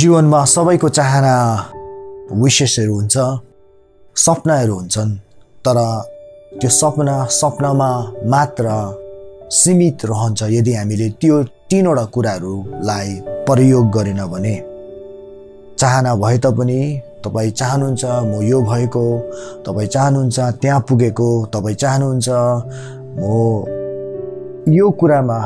जीवनमा सबैको चाहना विशेषहरू हुन्छ सपनाहरू हुन्छन् तर त्यो सपना सपनामा मात्र सीमित रहन्छ यदि हामीले त्यो तिनवटा कुराहरूलाई प्रयोग गरेन भने। चाहना भए तापनि तपाईँ चाहनुहुन्छ म यो भएको तपाईँ चाहनुहुन्छ त्यहाँ पुगेको तपाईँ चाहनुहुन्छ म यो कुरामा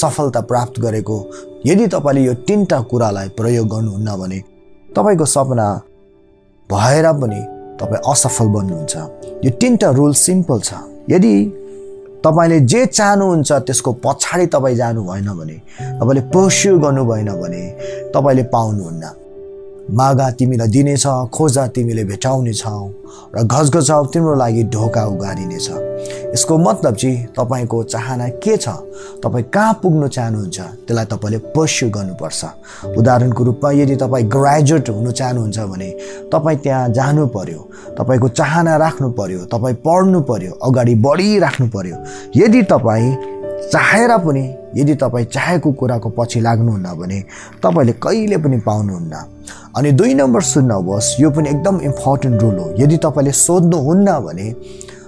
सफलता प्राप्त गरेको यदि तपाईँले यो तिनवटा कुरालाई प्रयोग गर्नुहुन्न भने तपाईँको सपना भएर पनि तपाईँ असफल बन्नुहुन्छ। यो तिनवटा रुल सिम्पल छ। यदि तपाईँले जे चाहनुहुन्छ त्यसको पछाडि तपाईँ जानु भएन भने तपाईँले पर्स्यु गर्नु भएन भने तपाईँले पाउनुहुन्न। मागा तिमीलाई दिनेछ खोजा तिमीले भेटाउनेछौ र घचघचाउ तिम्रो लागि ढोका उगारिनेछ। यसको मतलब चाहिँ तपाईँको चाहना के छ? तपाईँ कहाँ पुग्नु चाहनुहुन्छ? त्यसलाई तपाईँले पर्स्यु गर्नुपर्छ। उदाहरणको रूपमा यदि तपाईँ ग्रेजुएट हुनु चाहनुहुन्छ भने तपाईँ त्यहाँ जानु पर्यो तपाईँको चाहना राख्नु पर्यो तपाईँ पढ्नु पर्यो अगाडि बढिराख्नु पर्यो। यदि तपाईँ चाहेर पनि यदि तपाईँ चाहेको कुराको पछि लाग्नुहुन्न भने तपाईँले कहिले पनि पाउनुहुन्न। अनि दुई नम्बर सुन्नुहोस् यो पनि एकदम इम्पोर्टेन्ट रुल हो। यदि तपाईँले सोध्नुहुन्न भने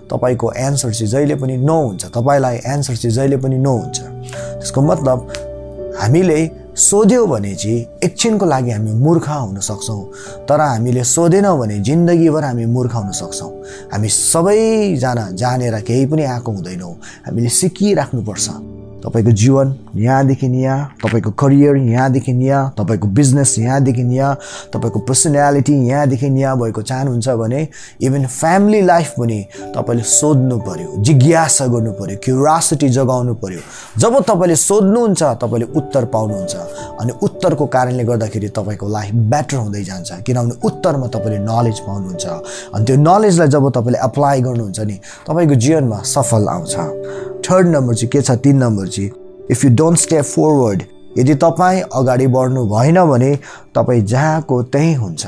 तपाईँको एन्सर चाहिँ जहिले पनि नो हुन्छ। तपाईँलाई एन्सर चाहिँ जहिले पनि नो हुन्छ। त्यसको मतलब हामीले सोध्यो भने चाहिँ एकछिनको लागि हामी मूर्ख हुन सक्छौँ। तर हामीले सोधेनौँ भने जिन्दगीभर हामी मूर्ख हुन सक्छौँ। हामी सबैजना जानेर केही पनि आएको हुँदैनौँ। हामीले सिकिराख्नुपर्छ। तपाईँको जीवन यहाँदेखि यहाँ तपाईँको करियर यहाँदेखि यहाँ तपाईँको बिजनेस यहाँदेखि यहाँ तपाईँको पर्सनालिटी यहाँदेखि यहाँ भएको चाहनुहुन्छ भने इभन फ्यामिली लाइफ पनि तपाईँले सोध्नु पऱ्यो जिज्ञासा गर्नु पऱ्यो क्युरासिटी जगाउनु पऱ्यो जब तपाईँले सोध्नुहुन्छ तपाईँले उत्तर पाउनुहुन्छ अनि उत्तरको कारणले गर्दाखेरि तपाईँको लाइफ बेटर हुँदै जान्छ किनभने उत्तरमा तपाईँले नलेज पाउनुहुन्छ अनि त्यो नलेजलाई जब तपाईँले एप्लाई गर्नुहुन्छ नि तपाईँको जीवनमा सफल आउँछ। थर्ड नम्बर चाहिँ के छ? तिन नम्बर चाहिँ if you don't step forward यदि तपाईँ अगाडि बढ्नु भएन भने तपाईँ जहाँको त्यहीँ हुन्छ।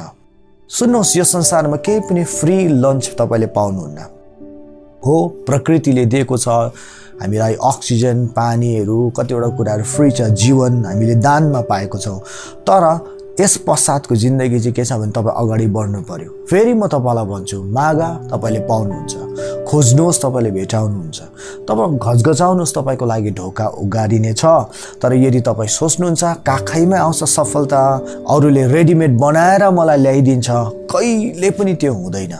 सुन्नुहोस् यो संसारमा केही पनि फ्री लन्च तपाईँले पाउनुहुन्न। हो प्रकृतिले दिएको छ हामीलाई अक्सिजन पानीहरू कतिवटा कुराहरू फ्री छ जीवन हामीले दानमा पाएको छौँ। तर यस पश्चातको जिन्दगी चाहिँ के छ भने तपाईँ अगाडि बढ्नु पर्यो। फेरि म तपाईँलाई भन्छु मागा तपाईँले पाउनुहुन्छ। खोज्नुहोस् तपाईँले भेटाउनुहुन्छ। तपाईँ घचघचाउनुहोस् तपाईँको लागि ढोका उगारिने छ तर यदि तपाईँ सोच्नुहुन्छ काखैमै आउँछ सफलता अरूले रेडिमेड बनाएर मलाई ल्याइदिन्छ कहिले पनि त्यो हुँदैन।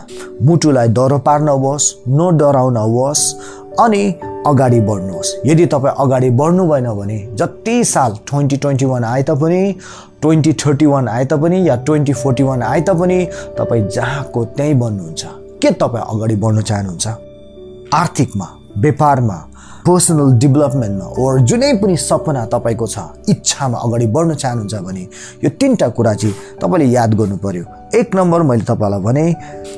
मुटुलाई डरो पार्नुहोस् नो डराउनुहोस् अनि अगाडि बढ्नुहोस्। यदि तपाईँ अगाडि बढ्नु भएन भने जति साल ट्वेन्टी ट्वेन्टी वान आए तापनि ट्वेन्टी थर्टी वान आए तापनि या ट्वेन्टी फोर्टी वान आए तापनि तपाईँ जहाँको त्यहीँ बन्नुहुन्छ। के तपाईँ अगाडि बढ्न चाहनुहुन्छ? आर्थिकमा व्यापारमा पर्सनल डेभलपमेन्टमा ओर जुनै पनि सपना तपाईँको छ इच्छामा अगाडि बढ्न चाहनुहुन्छ भने यो तिनवटा कुरा चाहिँ तपाईँले याद गर्नु पर्यो एक नम्बर मैले तपाईँलाई भने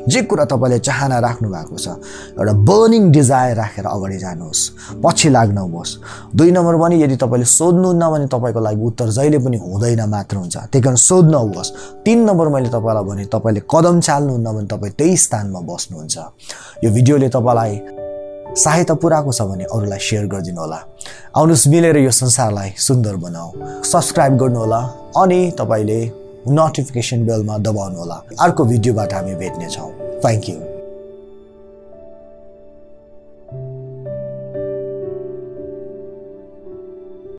जे कुरा तपाईँले चाहना राख्नु भएको छ एउटा बर्निङ डिजायर राखेर अगाडि जानुहोस् पछि लाग्नुहोस् दुई नम्बर भने यदि तपाईँले सोध्नुहुन्न भने तपाईँको लागि उत्तर जहिले पनि हुँदैन मात्र हुन्छ। त्यही कारण सोध्नुहोस् तिन नम्बर मैले तपाईँलाई भने तपाईँले कदम चाल्नुहुन्न भने तपाईँ त्यही स्थानमा बस्नुहुन्छ। यो भिडियोले तपाईँलाई सहायता पुऱ्याएको छ भने अरूलाई सेयर गरिदिनु होला। आउनुहोस् मिलेर यो संसारलाई सुन्दर बनाऊ। सब्सक्राइब गर्नुहोला अनि तपाईँले नोटिफिकेसन बेलमा दबाउनुहोला अर्को भिडियोबाट हामी भेट्नेछौँ। Thank you